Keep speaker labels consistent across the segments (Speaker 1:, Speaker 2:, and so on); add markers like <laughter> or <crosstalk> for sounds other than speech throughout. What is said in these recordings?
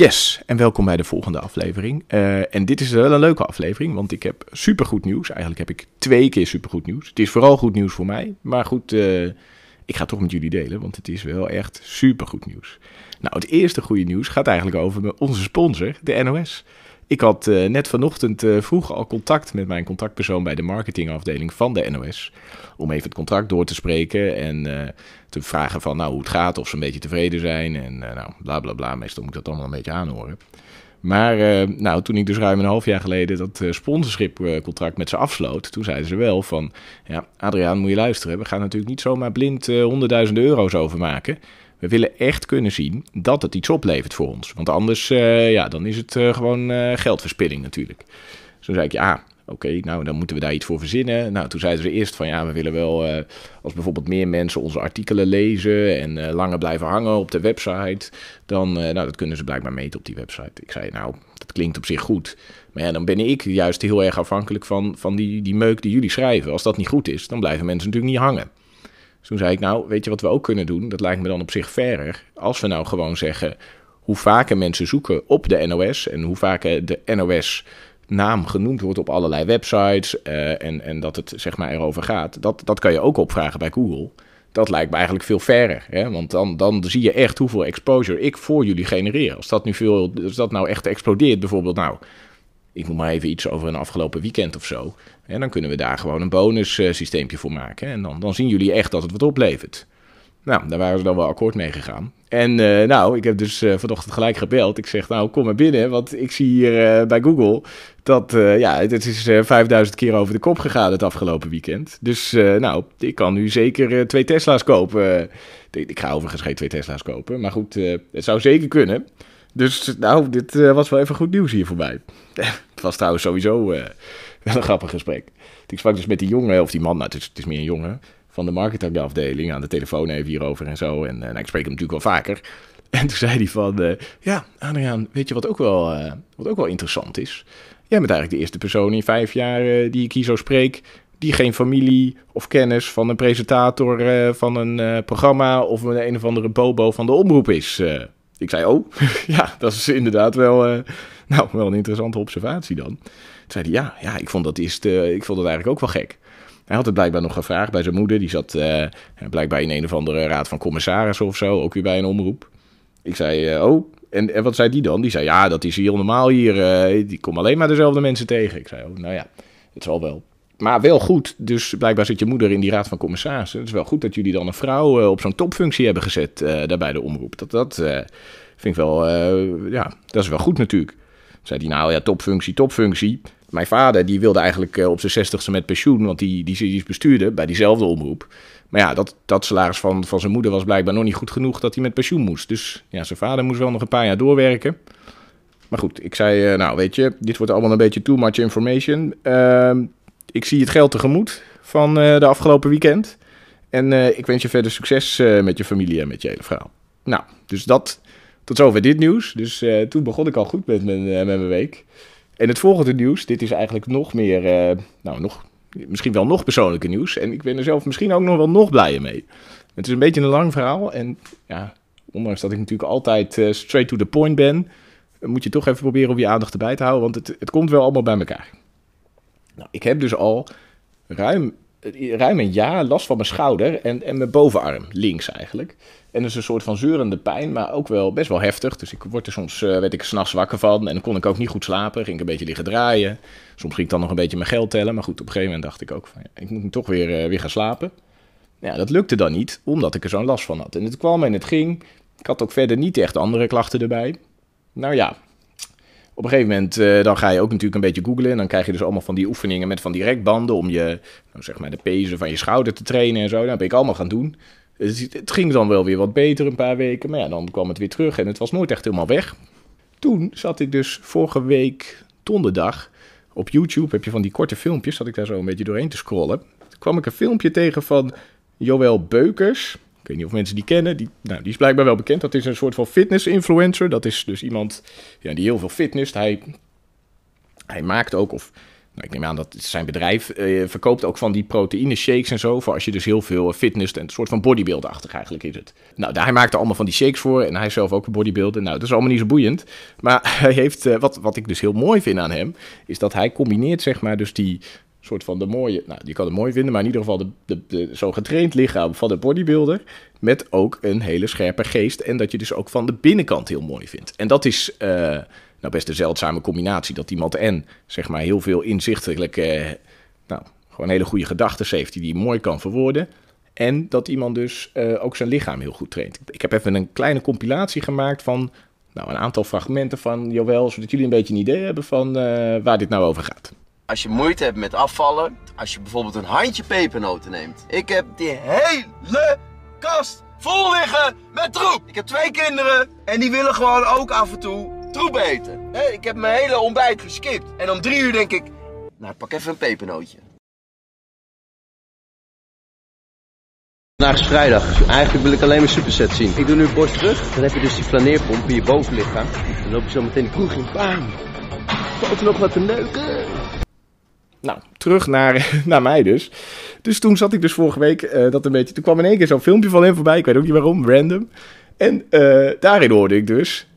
Speaker 1: Yes, en welkom bij de volgende aflevering. Uh, en dit is wel een leuke aflevering, want ik heb supergoed nieuws. Eigenlijk heb ik twee keer supergoed nieuws. Het is vooral goed nieuws voor mij, maar goed, uh, ik ga het toch met jullie delen, want het is wel echt supergoed nieuws. Nou, het eerste goede nieuws gaat eigenlijk over onze sponsor, de NOS. Ik had uh, net vanochtend uh, vroeg al contact met mijn contactpersoon bij de marketingafdeling van de NOS. Om even het contract door te spreken en uh, te vragen van nou, hoe het gaat, of ze een beetje tevreden zijn. En nou, bla bla bla. Meestal moet ik dat allemaal een beetje aanhoren. Maar nou, toen ik dus ruim een half jaar geleden dat sponsorship-contract met ze afsloot, toen zeiden ze wel van, ja, Adriaan, moet je luisteren. We gaan natuurlijk niet zomaar blind 100.000 euro's overmaken. We willen echt kunnen zien dat het iets oplevert voor ons. Want anders, uh, ja, dan is het uh, gewoon uh, geldverspilling natuurlijk. Toen zei ik, ja, oké, nou dan moeten we daar iets voor verzinnen. Nou, toen zeiden ze eerst van, ja, we willen wel, als bijvoorbeeld meer mensen onze artikelen lezen en langer blijven hangen op de website, dan, nou, dat kunnen ze blijkbaar meten op die website. Ik zei, nou, dat klinkt op zich goed. Maar ja, dan ben ik juist heel erg afhankelijk van, van die, die meuk die jullie schrijven. Als dat niet goed is, dan blijven mensen natuurlijk niet hangen. Dus toen zei ik, nou, weet je wat we ook kunnen doen? Dat lijkt me dan op zich verder. Als we nou gewoon zeggen hoe vaker mensen zoeken op de NOS en hoe vaker de NOS naam genoemd wordt op allerlei websites uh, en, en dat het zeg maar erover gaat, dat, dat kan je ook opvragen bij Google. Dat lijkt me eigenlijk veel verder, hè? want dan, dan zie je echt hoeveel exposure ik voor jullie genereer. Als dat nu veel, als dat nou echt explodeert, bijvoorbeeld, nou, ik noem maar even iets over een afgelopen weekend of zo. En dan kunnen we daar gewoon een bonussysteempje voor maken. En dan, dan zien jullie echt dat het wat oplevert. Nou, daar waren ze dan wel akkoord mee gegaan. En uh, nou, ik heb dus uh, vanochtend gelijk gebeld. Ik zeg, nou, kom maar binnen, want ik zie hier bij Google dat, ja, het is 5000 keer over de kop gegaan het afgelopen weekend. Dus, nou, ik kan nu zeker twee Tesla's kopen. ik ga overigens geen twee Tesla's kopen, maar goed, het zou zeker kunnen. Dus, nou, dit was wel even goed nieuws hier voorbij. <laughs> het was trouwens sowieso wel een grappig gesprek. Ik sprak dus met die jongen, of die man, nou, het is, meer een jongen, van de marketingafdeling aan de telefoon even hierover en zo. En, en ik spreek hem natuurlijk wel vaker. <laughs> En toen zei hij van, uh, ja, Adriaan, weet je wat ook, wel, wat ook wel interessant is? Jij bent eigenlijk de eerste persoon in vijf jaar die ik hier zo spreek... die geen familie of kennis van een presentator van een programma... of een, een of andere bobo van de omroep is. Ik zei, oh, <laughs> ja, dat is inderdaad wel, nou, wel een interessante observatie dan. Toen zei hij, ja, ja ik, vond dat eerst, ik vond dat eigenlijk ook wel gek. Hij had het blijkbaar nog gevraagd bij zijn moeder. Die zat uh, blijkbaar in een of andere raad van commissarissen of zo. Ook weer bij een omroep. Ik zei, uh, oh, en, en wat zei die dan? Die zei, ja, dat is hier normaal hier. Uh, die komt alleen maar dezelfde mensen tegen. Ik zei, oh, nou ja, het zal wel. Maar wel goed. Dus blijkbaar zit je moeder in die raad van commissarissen. Het is wel goed dat jullie dan een vrouw op zo'n topfunctie hebben gezet daar bij de omroep. Dat, dat vind ik wel, ja, dat is wel goed natuurlijk. Zei die nou, ja, topfunctie, topfunctie. Mijn vader die wilde eigenlijk uh, op zijn zestigste met pensioen, want die, die, die is bestuurder bij diezelfde omroep. Maar ja, dat, dat salaris van, van zijn moeder was blijkbaar nog niet goed genoeg dat hij met pensioen moest. Dus ja, zijn vader moest wel nog een paar jaar doorwerken. Maar goed, ik zei, uh, nou weet je, dit wordt allemaal een beetje too much information. Ik zie het geld tegemoet van uh, de afgelopen weekend. En ik wens je verder succes met je familie en met je hele vrouw. Nou, dus dat, tot zover dit nieuws. Dus toen begon ik al goed met mijn, week. En het volgende nieuws, dit is eigenlijk nog meer, nou nog, misschien wel nog persoonlijker nieuws. En ik ben er zelf misschien ook nog wel nog blijer mee. Het is een beetje een lang verhaal. En ja, ondanks dat ik natuurlijk altijd straight to the point ben, moet je toch even proberen om je aandacht erbij te houden. Want het, het komt wel allemaal bij elkaar. Nou, ik heb dus al ruim, ruim een jaar last van mijn schouder en, en mijn bovenarm, links eigenlijk. En dus een soort van zeurende pijn, maar ook wel best wel heftig. Dus ik word er soms, uh, werd ik s'nachts wakker van en dan kon ik ook niet goed slapen. Ging ik een beetje liggen draaien. Soms ging ik dan nog een beetje mijn geld tellen. Maar goed, op een gegeven moment dacht ik ook van, ja, ik moet toch weer, uh, weer gaan slapen. Ja, dat lukte dan niet, omdat ik er zo'n last van had. En het kwam en het ging. Ik had ook verder niet echt andere klachten erbij. Nou ja, op een gegeven moment uh, dan ga je ook natuurlijk een beetje googlen. En dan krijg je dus allemaal van die oefeningen met van die rekbanden om je, nou zeg maar, de pezen van je schouder te trainen en zo. Dat ben ik allemaal gaan doen. Het ging dan wel weer wat beter een paar weken, maar ja, dan kwam het weer terug en het was nooit echt helemaal weg. Toen zat ik dus vorige week donderdag op YouTube, heb je van die korte filmpjes, zat ik daar zo een beetje doorheen te scrollen. Kwam ik een filmpje tegen van Joël Beukers. Weet niet of mensen die kennen. Die, nou, die is blijkbaar wel bekend. Dat is een soort van fitness-influencer. Dat is dus iemand ja, die heel veel fitness. Hij, hij maakt ook, of Nou, ik neem aan dat zijn bedrijf uh, verkoopt ook van die proteïne shakes en zo. Voor als je dus heel veel fitness en een soort van bodybuilder-achtig eigenlijk is het. Nou, hij maakte allemaal van die shakes voor. En hij zelf ook een bodybuilder. Nou, dat is allemaal niet zo boeiend. Maar <laughs> hij heeft, uh, wat, wat ik dus heel mooi vind aan hem, is dat hij combineert zeg maar dus die soort van de mooie, nou, je kan het mooi vinden, maar in ieder geval de, de, de, zo getraind lichaam van de bodybuilder. Met ook een hele scherpe geest. En dat je dus ook van de binnenkant heel mooi vindt. En dat is uh, nou best een zeldzame combinatie. Dat iemand en zeg maar heel veel inzichtelijk, uh, nou, gewoon hele goede gedachten heeft die hij mooi kan verwoorden. En dat iemand dus uh, ook zijn lichaam heel goed traint. Ik heb even een kleine compilatie gemaakt van nou, een aantal fragmenten van Joël, zodat jullie een beetje een idee hebben van waar dit nou over gaat.
Speaker 2: Als je moeite hebt met afvallen, als je bijvoorbeeld een handje pepernoten neemt. Ik heb die hele kast vol liggen met troep. Ik heb twee kinderen en die willen gewoon ook af en toe troep eten. Ik heb mijn hele ontbijt geskipt. En om drie uur denk ik, nou pak even een pepernootje. Vandaag is vrijdag. Eigenlijk wil ik alleen mijn superset zien. Ik doe nu borst terug. Dan heb je dus die flaneerpomp in je bovenlichaam. Dan loop je zo meteen de kroeg in. Bam! Valt nog wat te neuken?
Speaker 1: Nou, terug naar, <laughs> naar mij dus. Dus toen zat ik dus vorige week uh, dat een beetje... Toen kwam in één keer zo'n filmpje van hem voorbij. Ik weet ook niet waarom, random. En uh, daarin hoorde ik dus...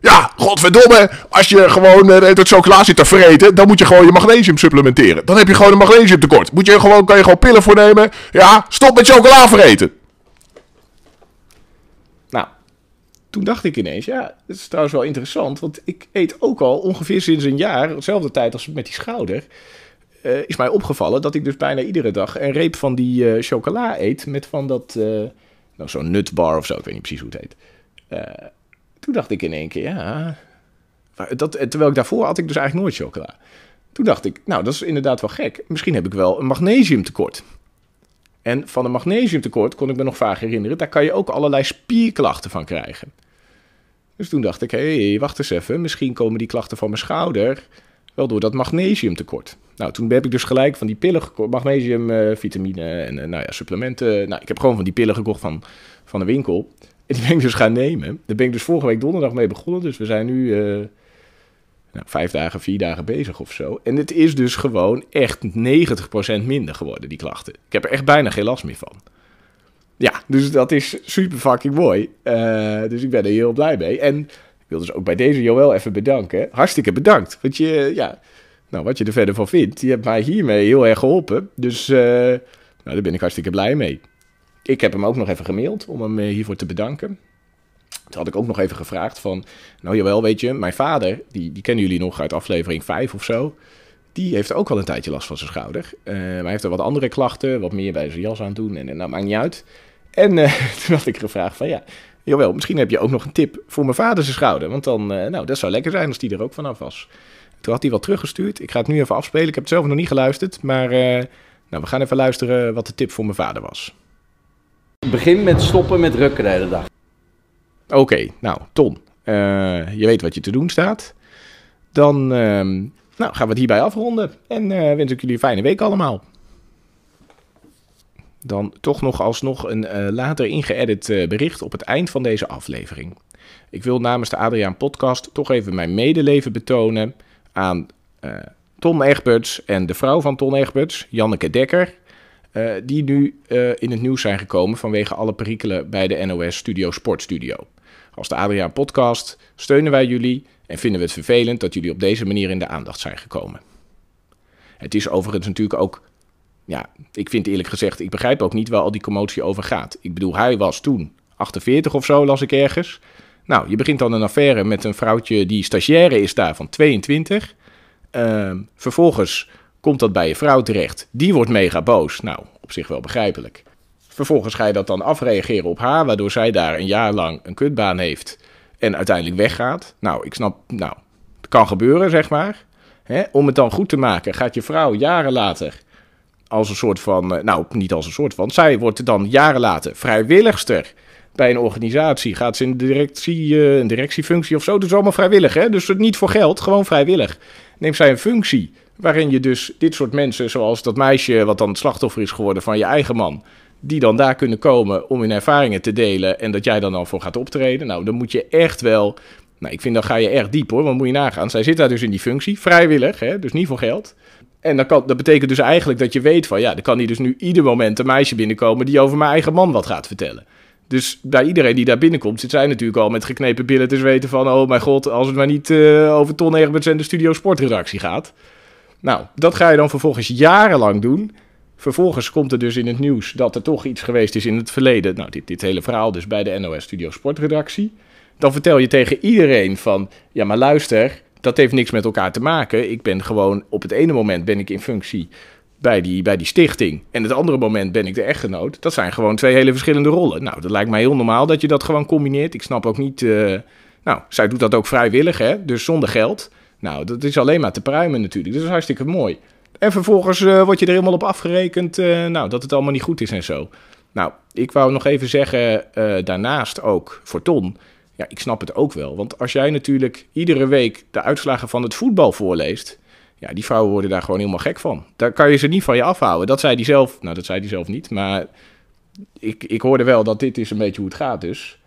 Speaker 3: Ja, godverdomme. Als je gewoon uh, het chocola zit te vreten, dan moet je gewoon je magnesium supplementeren. Dan heb je gewoon een magnesiumtekort. Moet je gewoon, kan je gewoon pillen voor nemen. Ja, stop met chocola vreten.
Speaker 1: Nou, toen dacht ik ineens, ja, dat is trouwens wel interessant. Want ik eet ook al ongeveer sinds een jaar, dezelfde tijd als met die schouder uh, is mij opgevallen dat ik dus bijna iedere dag een reep van die uh, chocola eet. Met van dat, uh, nou zo'n nutbar of zo, ik weet niet precies hoe het heet. toen dacht ik in één keer, ja, dat, terwijl ik daarvoor had ik dus eigenlijk nooit chocola. Toen dacht ik, nou dat is inderdaad wel gek. Misschien heb ik wel een magnesiumtekort. En van een magnesiumtekort kon ik me nog vaak herinneren, daar kan je ook allerlei spierklachten van krijgen. Dus toen dacht ik, hé, hey, wacht eens even, misschien komen die klachten van mijn schouder wel door dat magnesiumtekort. Nou, toen heb ik dus gelijk van die pillen gekocht, magnesium, uh, vitamine en uh, nou ja, supplementen. Nou, ik heb gewoon van die pillen gekocht van, van de winkel. En die ben ik dus gaan nemen. Daar ben ik dus vorige week donderdag mee begonnen. Dus we zijn nu uh, nou, vijf dagen, vier dagen bezig of zo. En het is dus gewoon echt 90% minder geworden, die klachten. Ik heb er echt bijna geen last meer van. Ja, dus dat is super fucking mooi. dus ik ben er heel blij mee. En wil dus ook bij deze Joël even bedanken. Hartstikke bedankt. Want je, ja, nou, wat je er verder van vindt, die hebt mij hiermee heel erg geholpen. Dus uh, nou, daar ben ik hartstikke blij mee. Ik heb hem ook nog even gemaild om hem eh, hiervoor te bedanken. Toen had ik ook nog even gevraagd van, nou jawel, weet je, mijn vader, die, die kennen jullie nog uit aflevering 5 of zo. Die heeft ook wel een tijdje last van zijn schouder. Uh, maar hij heeft er wat andere klachten, wat meer bij zijn jas aan doen en, en nou, maakt niet uit. En <laughs> toen had ik gevraagd van, ja, jawel, misschien heb je ook nog een tip voor mijn vader zijn schouder. Want dan, nou, dat zou lekker zijn als die er ook vanaf was. Toen had hij wat teruggestuurd. Ik ga het nu even afspelen. Ik heb het zelf nog niet geluisterd. Maar uh, nou, we gaan even luisteren wat de tip voor mijn vader was.
Speaker 2: Begin met stoppen met rukken de hele dag.
Speaker 1: Oké, okay, nou, Ton. Uh, je weet wat je te doen staat. Dan uh, nou, gaan we het hierbij afronden. En uh, wens ik jullie een fijne week allemaal. Dan toch nog alsnog een later ingeëdit bericht op het eind van deze aflevering. Ik wil namens de Adriaan Podcast toch even mijn medeleven betonen aan uh, Ton Egberts en de vrouw van Ton Egberts, Janneke Dekker. Die nu in het nieuws zijn gekomen vanwege alle perikelen bij de NOS Studio Sportstudio. Als de Adriaan Podcast steunen wij jullie en vinden we het vervelend dat jullie op deze manier in de aandacht zijn gekomen. Het is overigens natuurlijk ook, ja, ik vind eerlijk gezegd, ik begrijp ook niet waar al die commotie over gaat. Ik bedoel, hij was toen 48 of zo, las ik ergens. Nou, je begint dan een affaire met een vrouwtje die stagiaire is daar van 22. Uh, vervolgens komt dat bij je vrouw terecht. Die wordt mega boos. Nou, op zich wel begrijpelijk. Vervolgens ga je dat dan afreageren op haar, waardoor zij daar een jaar lang een kutbaan heeft en uiteindelijk weggaat. Nou, ik snap, nou, het kan gebeuren, zeg maar. Om het dan goed te maken, gaat je vrouw jaren later als een soort van, eh, nou, niet als een soort van, zij wordt dan jaren later vrijwilligster bij een organisatie gaat ze in de directie, uh, een directiefunctie of zo. Dus allemaal vrijwillig, hè? Dus niet voor geld, gewoon vrijwillig. Neemt zij een functie waarin je dus dit soort mensen, zoals dat meisje wat dan slachtoffer is geworden van je eigen man, die dan daar kunnen komen om hun ervaringen te delen en dat jij dan al voor gaat optreden. Nou, dan moet je echt wel. Nou, ik vind dan ga je erg diep hoor, want moet je nagaan. Zij zit daar dus in die functie, vrijwillig, hè? dus niet voor geld. En dat, kan, dat betekent dus eigenlijk dat je weet van... ja, er kan hier dus nu ieder moment een meisje binnenkomen... die over mijn eigen man wat gaat vertellen. Dus bij iedereen die daar binnenkomt... zit zij natuurlijk al met geknepen billen te weten van... oh mijn god, als het maar niet uh, over Ton Egberts en de Studio Sportredactie gaat. Nou, dat ga je dan vervolgens jarenlang doen... Vervolgens komt er dus in het nieuws dat er toch iets geweest is in het verleden. Nou, dit, dit hele verhaal dus bij de NOS Studio Sportredactie. Dan vertel je tegen iedereen van, ja maar luister, dat heeft niks met elkaar te maken. Ik ben gewoon, op het ene moment ben ik in functie bij die, bij die stichting. En het andere moment ben ik de echtgenoot. Dat zijn gewoon twee hele verschillende rollen. Nou, dat lijkt mij heel normaal dat je dat gewoon combineert. Ik snap ook niet... Uh, nou, zij doet dat ook vrijwillig, hè. Dus zonder geld. Nou, dat is alleen maar te pruimen natuurlijk. Dat is hartstikke mooi. En vervolgens uh, word je er helemaal op afgerekend, uh, nou, dat het allemaal niet goed is en zo. Nou, ik wou nog even zeggen, daarnaast ook voor Ton. Ja, ik snap het ook wel. Want als jij natuurlijk iedere week de uitslagen van het voetbal voorleest. Ja, die vrouwen worden daar gewoon helemaal gek van. Daar kan je ze niet van je afhouden. Dat zei die zelf. Nou, dat zei die zelf niet. Maar ik, ik hoorde wel dat dit is een beetje hoe het gaat dus.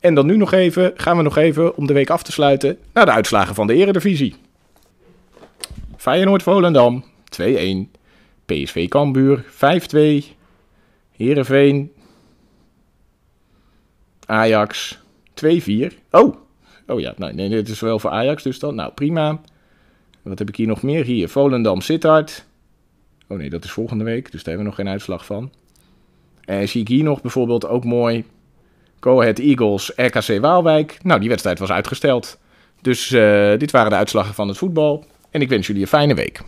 Speaker 1: En dan nu nog even, gaan we nog even, om de week af te sluiten, naar de uitslagen van de Eredivisie. Feyenoord-Volendam 2-1. PSV Cambuur 5-2. Heerenveen. Ajax 2-4. Oh, oh ja, nou, nee, dit is wel voor Ajax dus dan. Nou, prima. Wat heb ik hier nog meer? Hier, Volendam Sittard. Oh nee, dat is volgende week, dus daar hebben we nog geen uitslag van. En zie ik hier nog bijvoorbeeld ook mooi... Go Ahead Eagles, RKC Waalwijk. Nou, die wedstrijd was uitgesteld. Dus uh, dit waren de uitslagen van het voetbal. En ik wens jullie een fijne week.